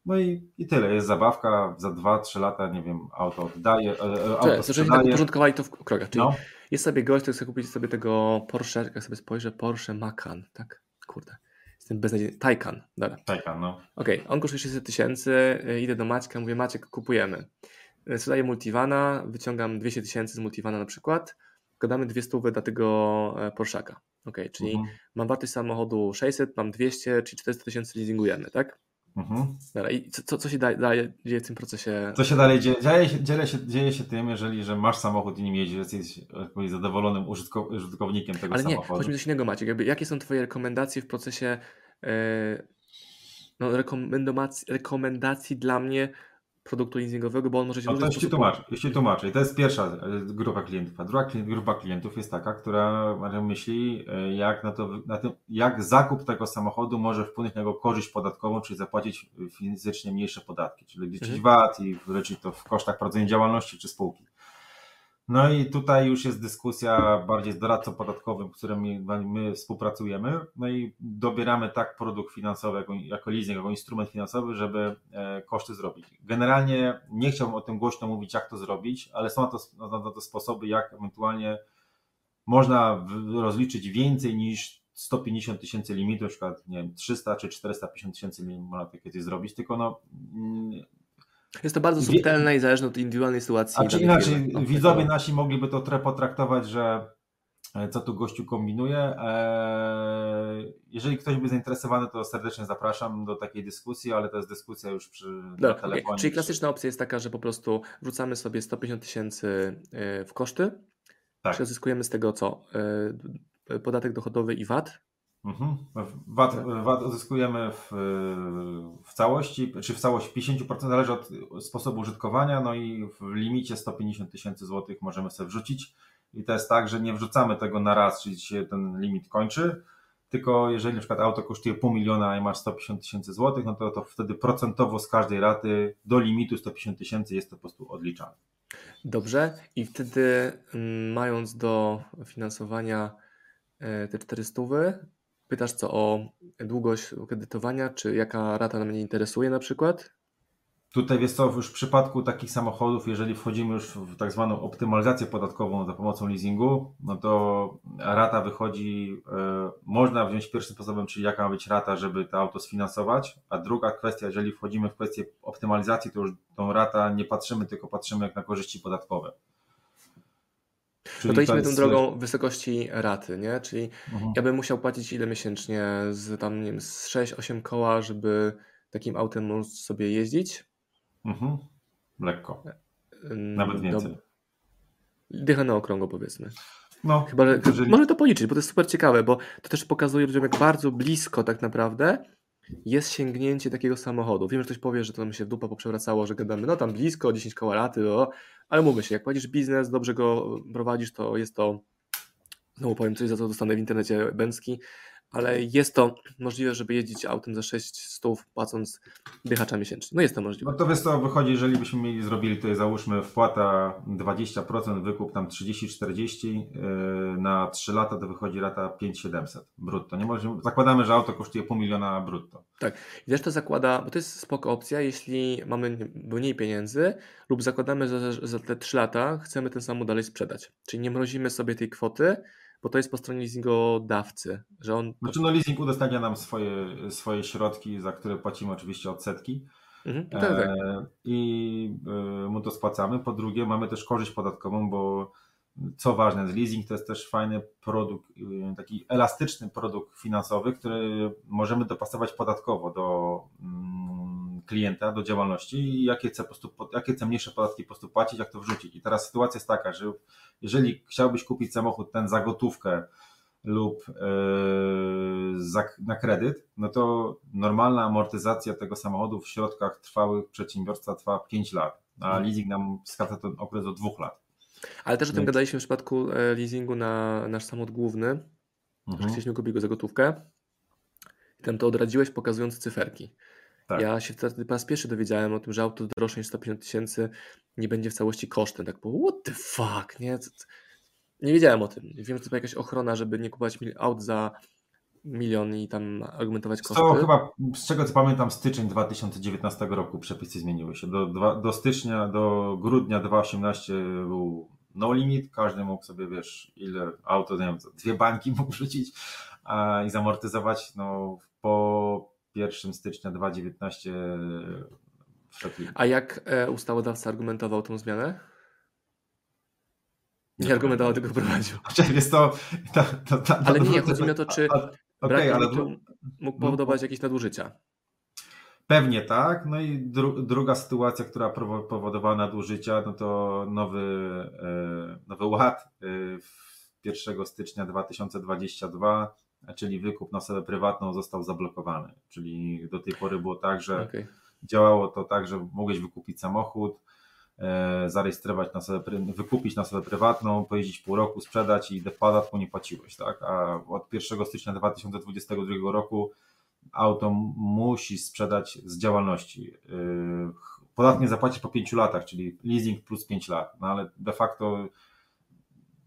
No i, i tyle, jest zabawka, za 2-3 lata, nie wiem, auto oddaje, e, e, auto Cześć, żebyśmy tak sprzedaje. uporządkowali to w krokach. Czyli No, jest sobie gość, który chce kupić sobie tego Porsche, jak sobie spojrzę, Porsche Macan, tak? Kurde. Jestem beznadziejny. Taycan, dobra. Taycan, no. Okej, on kosztuje 600 tysięcy, y, idę do Maćka, mówię Maciek, kupujemy. Sprzedaję Multivana, wyciągam 200 tysięcy z Multivana na przykład, gadamy dwie stówy dla tego e, Porszaka. Okej, czyli Mhm. mam wartość samochodu 600, mam 200, czyli 400 tysięcy leasingujemy, tak? Mhm. Dobra, i co, co, się da, daje, dzieje w tym procesie? Co się dalej dzieje? Dzieje się, dzieje, się, dzieje się tym, jeżeli że masz samochód i nim jeździsz, jesteś powiedzieć, zadowolonym użytko, użytkownikiem tego Ale nie, samochodu. chodzi mi coś innego Maciek, jakby, jakie są twoje rekomendacje w procesie e, no, rekomendacji, rekomendacji dla mnie produktu leasingowego, bo on może się No to ci tłumaczę, ci tłumaczę. I to jest pierwsza e, grupa klientów. A druga grupa klientów jest taka, która myśli, e, jak, na to, na tym, jak zakup tego samochodu może wpłynąć na jego korzyść podatkową, czyli zapłacić fizycznie mniejsze podatki, czyli liczyć Mhm. VAT i liczyć to w kosztach prowadzenia działalności czy spółki. No i tutaj już jest dyskusja bardziej z doradcą podatkowym, z którym my, my współpracujemy. No i dobieramy tak produkt finansowy jako, jako leasing, jako instrument finansowy, żeby e, koszty zrobić. Generalnie nie chciałbym o tym głośno mówić, jak to zrobić, ale są na to, na, to sposoby, jak ewentualnie można rozliczyć więcej niż 150 tysięcy limitu, na przykład nie wiem, 300 czy 450 tysięcy limitu można takie zrobić, tylko no mm, Jest to bardzo subtelne i zależne od indywidualnej sytuacji. a czy inaczej, firmy. No, widzowie nasi mogliby to trochę potraktować, że e, co tu gościu kombinuje. Eee, Jeżeli ktoś by zainteresowany, to serdecznie zapraszam do takiej dyskusji, ale to jest dyskusja już przy okej. telefonie. Czyli czy- klasyczna opcja jest taka, że po prostu wrzucamy sobie 150 tysięcy y, w koszty, Tak. przezyskujemy z tego co? Podatek dochodowy i VAT. Mhm. VAT, VAT uzyskujemy w, w całości, czy w całości 50% zależy od sposobu użytkowania, no i w limicie 150 tysięcy złotych możemy sobie wrzucić. I to jest tak, że nie wrzucamy tego na raz, czyli się ten limit kończy, tylko jeżeli na przykład auto kosztuje pół miliona i masz 150 tysięcy złotych, no to, to wtedy procentowo z każdej raty do limitu 150 tysięcy jest to po prostu odliczane. Dobrze. I wtedy mm, mając do finansowania y, te 400, pytasz co o długość kredytowania, czy jaka rata mnie interesuje na przykład? Tutaj wiesz co, już w przypadku takich samochodów, jeżeli wchodzimy już w tak zwaną optymalizację podatkową za pomocą leasingu, no to rata wychodzi, e, można wziąć pierwszym sposobem, czyli jaka ma być rata, żeby to auto sfinansować, a druga kwestia, jeżeli wchodzimy w kwestię optymalizacji, to już tą rata nie patrzymy, tylko patrzymy jak na korzyści podatkowe. No to idźmy jest- tą drogą wysokości raty, nie? Czyli Mhm. ja bym musiał płacić ile miesięcznie? Z tam, nie wiem, z 6-8 koła, żeby takim autem móc sobie jeździć. Mhm. Lekko, Ym, nawet dob- więcej. Dycha na okrągło powiedzmy. No, Chyba, że jeżeli- może to policzyć, bo to jest super ciekawe, bo to też pokazuje ludziom, jak bardzo blisko tak naprawdę jest sięgnięcie takiego samochodu. Wiem, że ktoś powie, że to nam się w dupa poprzewracało, że gadamy, no tam blisko, 10 koła laty, o, ale mówmy się, jak prowadzisz biznes, dobrze go prowadzisz, to jest to, znowu powiem coś, za co dostanę w internecie bęcki, ale jest to możliwe, żeby jeździć autem za 600 płacąc dychacza miesięcznie. No jest to możliwe. No to wiesz co, wychodzi, jeżeli byśmy mieli, zrobili tutaj załóżmy wpłata 20%, wykup tam 30-40 yy, na 3 lata, to wychodzi rata 5700 brutto. Nie możemy, zakładamy, że auto kosztuje pół miliona brutto. Tak. I też to zakłada, bo to jest spoko opcja, jeśli mamy mniej pieniędzy lub zakładamy, że za te 3 lata chcemy ten samochód dalej sprzedać. Czyli nie mrozimy sobie tej kwoty, bo to jest po stronie leasingodawcy, że on... Znaczy no leasing udostępnia nam swoje, swoje środki, za które płacimy oczywiście odsetki mhm, tak, tak. E, i e, mu to spłacamy. Po drugie mamy też korzyść podatkową, bo co ważne, leasing to jest też fajny produkt, e, taki elastyczny produkt finansowy, który możemy dopasować podatkowo do mm, klienta, do działalności i jakie chce, po prostu, jakie chce mniejsze podatki po prostu płacić, jak to wrzucić. I teraz sytuacja jest taka, że jeżeli chciałbyś kupić samochód ten za gotówkę lub yy, na kredyt, no to normalna amortyzacja tego samochodu w środkach trwałych przedsiębiorstwa trwa 5 lat, a mhm. leasing nam skraca ten okres do 2 lat. Ale też o tym gadaliśmy w przypadku e, leasingu na nasz samochód główny, mhm. że chcieliśmy kupić go za gotówkę. I tam to odradziłeś pokazując cyferki. Tak. Ja się wtedy po raz pierwszy dowiedziałem o tym, że auto droższe niż 150 tysięcy nie będzie w całości kosztem. Tak po what the fuck, nie? Nie wiedziałem o tym. Wiem, że to była jakaś ochrona, żeby nie kupować aut za milion i tam argumentować koszty. To chyba, z czego co pamiętam, styczeń 2019 roku przepisy zmieniły się. Do, do stycznia, do grudnia 2018 był no limit, każdy mógł sobie, wiesz, ile auto, nie wiem, dwie bańki mógł rzucić a, i zamortyzować. No, po 1 stycznia 2019 wszedł A jak e, ustawodawca argumentował tą zmianę? Nie argumentował, tylko prowadził. Jest to, to, to, to, ale nie, chodzi mi o to, czy okay, ale mógł no, powodować jakieś nadużycia. Pewnie tak. No i dru, druga sytuacja, która powodowała nadużycia, no to nowy, e, nowy ład e, 1 stycznia 2022 czyli wykup na osobę prywatną został zablokowany. Czyli do tej pory było tak, że okay. działało to tak, że mogłeś wykupić samochód, e, zarejestrować na osobę, wykupić na prywatną, pojeździć pół roku, sprzedać i podatku nie płaciłeś, tak? A od 1 stycznia 2022 roku auto musi sprzedać z działalności. E, podatek nie zapłaci po 5 latach, czyli leasing plus 5 lat, no ale de facto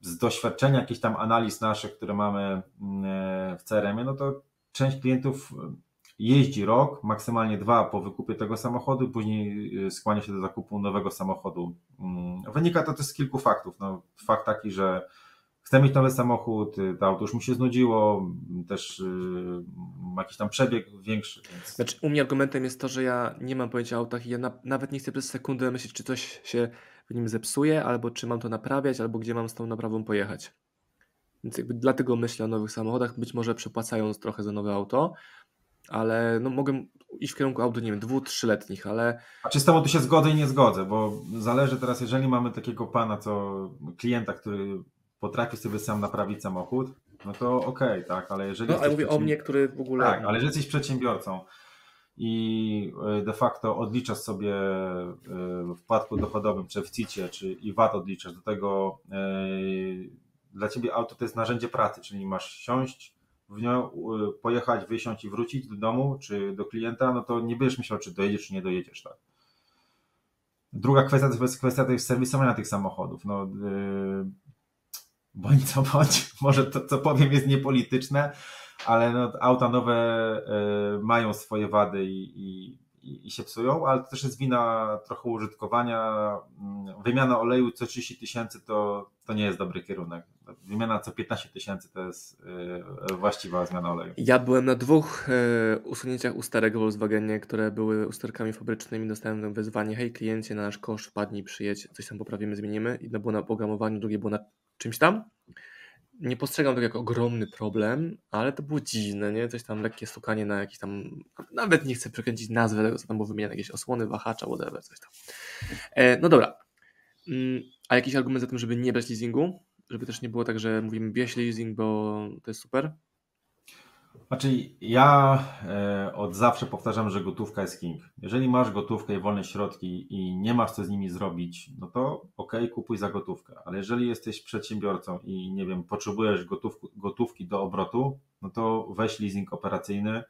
z doświadczenia jakichś tam analiz naszych, które mamy mm, e, w CRM-ie, no to część klientów jeździ rok, maksymalnie dwa po wykupie tego samochodu, później e, skłania się do zakupu nowego samochodu. Mm, wynika to też z kilku faktów. No, fakt taki, że chce mieć nowy samochód, to auto już mu się znudziło, też yy, jakiś tam przebieg większy. Więc... Znaczy, u mnie argumentem jest to, że ja nie mam pojęcia o autach i ja na, nawet nie chcę przez sekundę myśleć, czy coś się w nim zepsuje, albo czy mam to naprawiać, albo gdzie mam z tą naprawą pojechać. Więc jakby dlatego myślę o nowych samochodach, być może przepłacając trochę za nowe auto, ale no mogę iść w kierunku aut, nie wiem, dwu, trzyletnich, ale... A czy z tobą tu się zgodzę i nie zgodzę, bo zależy teraz, jeżeli mamy takiego pana, co klienta, który potrafi sobie sam naprawić samochód, no to okej, okay, tak, ale jeżeli... No, ale mówię o mnie, który w ogóle... Tak, ale jeżeli jesteś przedsiębiorcą, i e, de facto odliczasz sobie e, w wkładku dochodowym, czy w CIT-ie, czy i VAT odliczasz do tego, e, dla ciebie auto to jest narzędzie pracy, czyli masz siąść w nią, pojechać, wysiąść i wrócić do domu, czy do klienta, no to nie będziesz myślał, czy dojedziesz, czy nie dojedziesz, tak. Druga kwestia to jest kwestia tych serwisowania tych samochodów. No, bądź co bądź, może to, co powiem, jest niepolityczne, ale no, auta nowe y, mają swoje wady i, i, i, się psują, ale to też jest wina trochę użytkowania. Mm, wymiana oleju co 30 tysięcy to, to nie jest dobry kierunek. Wymiana co 15 tysięcy to jest y, właściwa zmiana oleju. Ja byłem na dwóch y, usunięciach usterek w Volkswagenie, które były usterkami fabrycznymi. Dostałem wezwanie, hej kliencie, na nasz kosz wpadnij, przyjedź, coś tam poprawimy, zmienimy. Jedno było na programowaniu, drugie było na czymś tam nie postrzegam tego jako ogromny problem, ale to było dziwne, nie? Coś tam lekkie stukanie na jakiś tam, nawet nie chcę przekręcić nazwę tego, co tam było wymieniane, jakieś osłony, wahacza, whatever, coś tam. E, no dobra. Mm, a jakiś argument za tym, żeby nie brać leasingu? Żeby też nie było tak, że mówimy bierz leasing, bo to jest super? Znaczy, ja e, od zawsze powtarzam, że gotówka jest king. Jeżeli masz gotówkę i wolne środki i nie masz co z nimi zrobić, no to ok, kupuj za gotówkę. Ale jeżeli jesteś przedsiębiorcą i nie wiem, potrzebujesz gotówki, do obrotu, no to weź leasing operacyjny,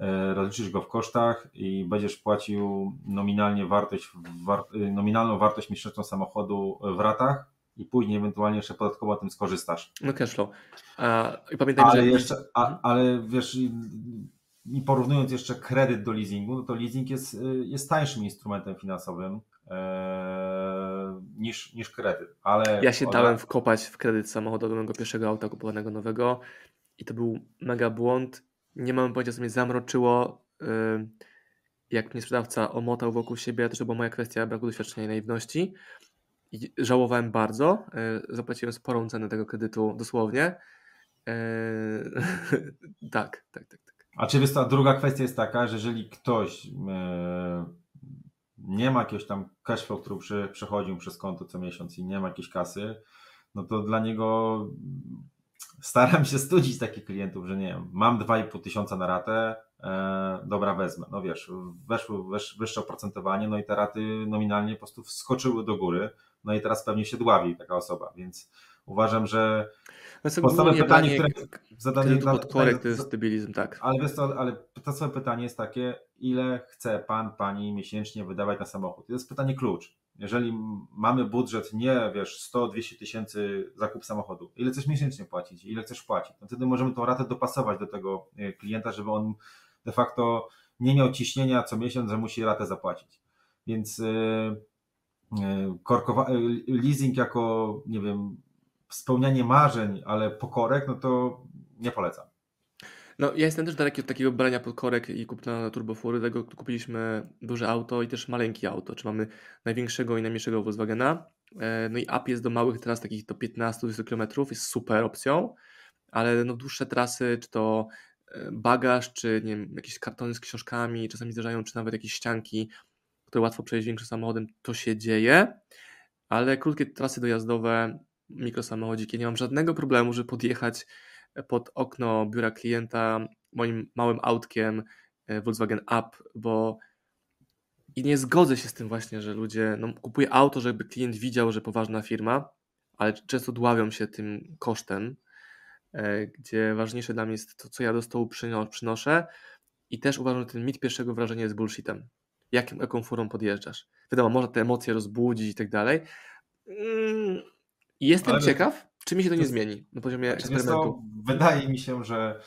e, rozliczysz go w kosztach i będziesz płacił nominalnie wartość, war, nominalną wartość miesięczną samochodu w ratach i później ewentualnie jeszcze podatkowo tym skorzystasz. No cashflow. I pamiętaj, ale że... Jeszcze, a, ale wiesz, i porównując jeszcze kredyt do leasingu, no to leasing jest, jest tańszym instrumentem finansowym e, niż, niż kredyt. Ale ja się dałem wkopać w kredyt samochodowy mojego pierwszego auta kupowanego nowego i to był mega błąd. Nie mam pojęcia, co mnie zamroczyło. Y, jak mnie sprzedawca omotał wokół siebie, to była moja kwestia braku doświadczenia i naiwności. Żałowałem bardzo. E, zapłaciłem sporą cenę tego kredytu dosłownie. Eee, tak, tak, tak, tak. A czy wiesz, ta druga kwestia jest taka, że jeżeli ktoś e, nie ma jakiegoś tam cashflow, który przy, przechodził przez konto co miesiąc i nie ma jakiejś kasy, no to dla niego staram się studzić takich klientów, że nie wiem, mam 2,5 tysiąca na ratę, e, dobra wezmę. No wiesz, weszło wesz, wyższe oprocentowanie, no i te raty nominalnie po prostu wskoczyły do góry, no i teraz pewnie się dławi taka osoba, więc uważam, że no podstawowe pytanie, które zadanie pod korekt to jest debilizm, tak. Ale wiesz co, ale podstawowe pytanie jest takie, ile chce pan, pani miesięcznie wydawać na samochód? To jest pytanie klucz. Jeżeli mamy budżet nie, wiesz, 100-200 tysięcy zakup samochodu, ile chcesz miesięcznie płacić, ile chcesz płacić, no wtedy możemy tą ratę dopasować do tego e, klienta, żeby on de facto nie miał ciśnienia co miesiąc, że musi ratę zapłacić. Więc yy, yy, leasing jako, nie wiem, spełnianie marzeń, ale pokorek, no to nie polecam. No, ja jestem też daleki od takiego brania pod korek i kupna turbofury, dlatego kupiliśmy duże auto i też maleńkie auto, czy mamy największego i najmniejszego Volkswagena. E, no i app jest do małych tras, takich do 15-20 km, jest super opcją, ale no dłuższe trasy, czy to bagaż, czy nie wiem, jakieś kartony z książkami, czasami zdarzają, czy nawet jakieś ścianki, które łatwo przejść większym samochodem, to się dzieje, ale krótkie trasy dojazdowe, mikrosamochodziki, nie mam żadnego problemu, żeby podjechać pod okno biura klienta moim małym autkiem e, Volkswagen Up, bo i nie zgodzę się z tym właśnie, że ludzie, no kupuję auto, żeby klient widział, że poważna firma, ale często dławią się tym kosztem, gdzie ważniejsze dla mnie jest to, co ja do stołu przynoszę i też uważam, że ten mit pierwszego wrażenia jest bullshitem. Jakim, jaką furą podjeżdżasz? Wiadomo, może te emocje rozbudzić i tak dalej. Mm, jestem ale... ciekaw, czy mi się to nie zmieni na poziomie znaczy, eksperymentu? wydaje mi się, że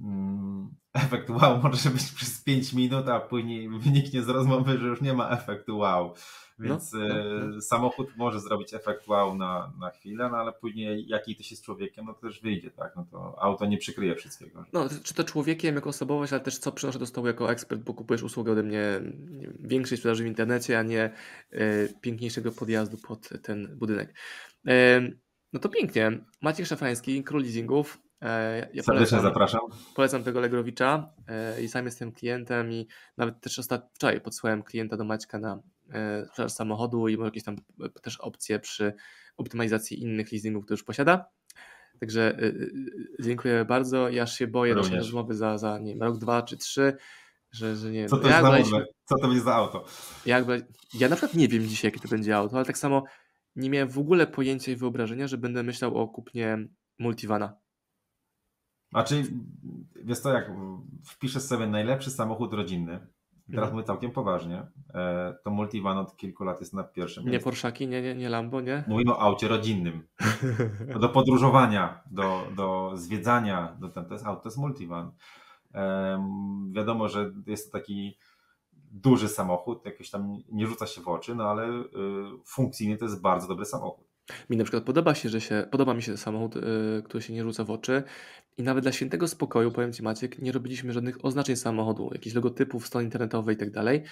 mm, efekt wow może być przez 5 minut, a później wyniknie z rozmowy, że już nie ma efektu wow. Więc no, no, no. samochód może zrobić efekt wow na, na chwilę, no ale później jaki ty się z człowiekiem, no to też wyjdzie, tak? No to auto nie przykryje wszystkiego. No, czy to człowiekiem jako osobowość, ale też co przynoszę do stołu jako ekspert, bo kupujesz usługę ode mnie większej sprzedaży w internecie, a nie y, piękniejszego podjazdu pod ten budynek. Y, no to pięknie. Maciek Szafański, król leasingów. E, ja Serdecznie polecam, zapraszam. Polecam tego Legrowicza e, i sam jestem klientem i nawet też ostat... wczoraj podsłałem klienta do Maćka na e, sprzedaż samochodu i może jakieś tam też opcje przy optymalizacji innych leasingów, które już posiada. Także dziękuję bardzo. Ja się boję naszej rozmowy za, za nie wiem, rok, dwa czy trzy, że, że nie Co to jest za Co to jest za auto? Jak, ja na przykład nie wiem dzisiaj, jakie to będzie auto, ale tak samo nie miałem w ogóle pojęcia i wyobrażenia, że będę myślał o kupnie multivana. Czyli, wiesz co, jak wpiszesz sobie najlepszy samochód rodzinny, teraz mhm. mówię całkiem poważnie, e, to multivan od kilku lat jest na pierwszym Nie Porszaki, nie, nie, nie Lambo, nie? Mówimy o aucie rodzinnym. Do podróżowania, do, do zwiedzania, do ten, to jest auto, to jest multivan. wiadomo, że jest to taki duży samochód, jakoś tam nie rzuca się w oczy, no ale y, funkcyjnie to jest bardzo dobry samochód. Mi na przykład podoba się, że się, podoba mi się samochód, y, który się nie rzuca w oczy i nawet dla świętego spokoju, powiem Ci Maciek, nie robiliśmy żadnych oznaczeń samochodu, jakichś logotypów, strony internetowej i tak dalej,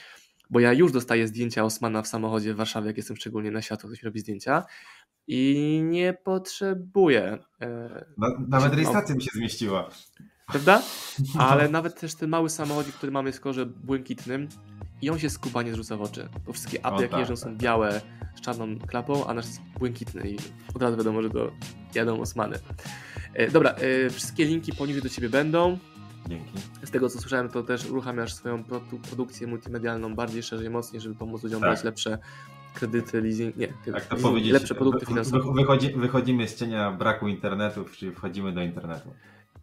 bo ja już dostaję zdjęcia Osmana w samochodzie w Warszawie, jak jestem szczególnie na światło, ktoś mi robi zdjęcia i nie potrzebuję. E, na, nawet rejestracja mi się zmieściła. Prawda? Ale nawet też ten mały samochodzik, który mamy w kolorze błękitnym i on się skupa nie zrzuca w oczy. Bo wszystkie apy, jakie tak, jeżdżą, są tak. białe z czarną klapą, a nasz jest błękitny i od razu wiadomo, że to jadą Osmany. E, dobra, e, wszystkie linki poniżej do Ciebie będą. Dzięki. Z tego co słyszałem, to też uruchamiasz swoją produ- produkcję multimedialną bardziej szerzej, mocniej, żeby pomóc ludziom Tak. brać lepsze kredyty, leasing, nie, Jak to leasing, lepsze produkty finansowe. wy- wychodzi, wychodzimy z cienia braku internetu, czyli wchodzimy do internetu.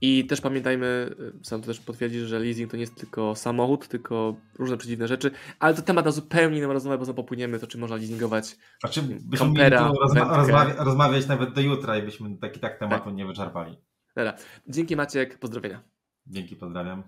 I też pamiętajmy, y, sam to też potwierdzisz, że leasing to nie jest tylko samochód, tylko różne przedziwne rzeczy, ale to temat na zupełnie inną rozmowę, bo popłyniemy to, czy można leasingować. Znaczy, byśmy Kampera, rozma- rozmawia- rozmawiać nawet do jutra i byśmy tak i tak tematu nie wyczerpali. Dobra. Dzięki Maciek, pozdrowienia. Dzięki, pozdrawiam.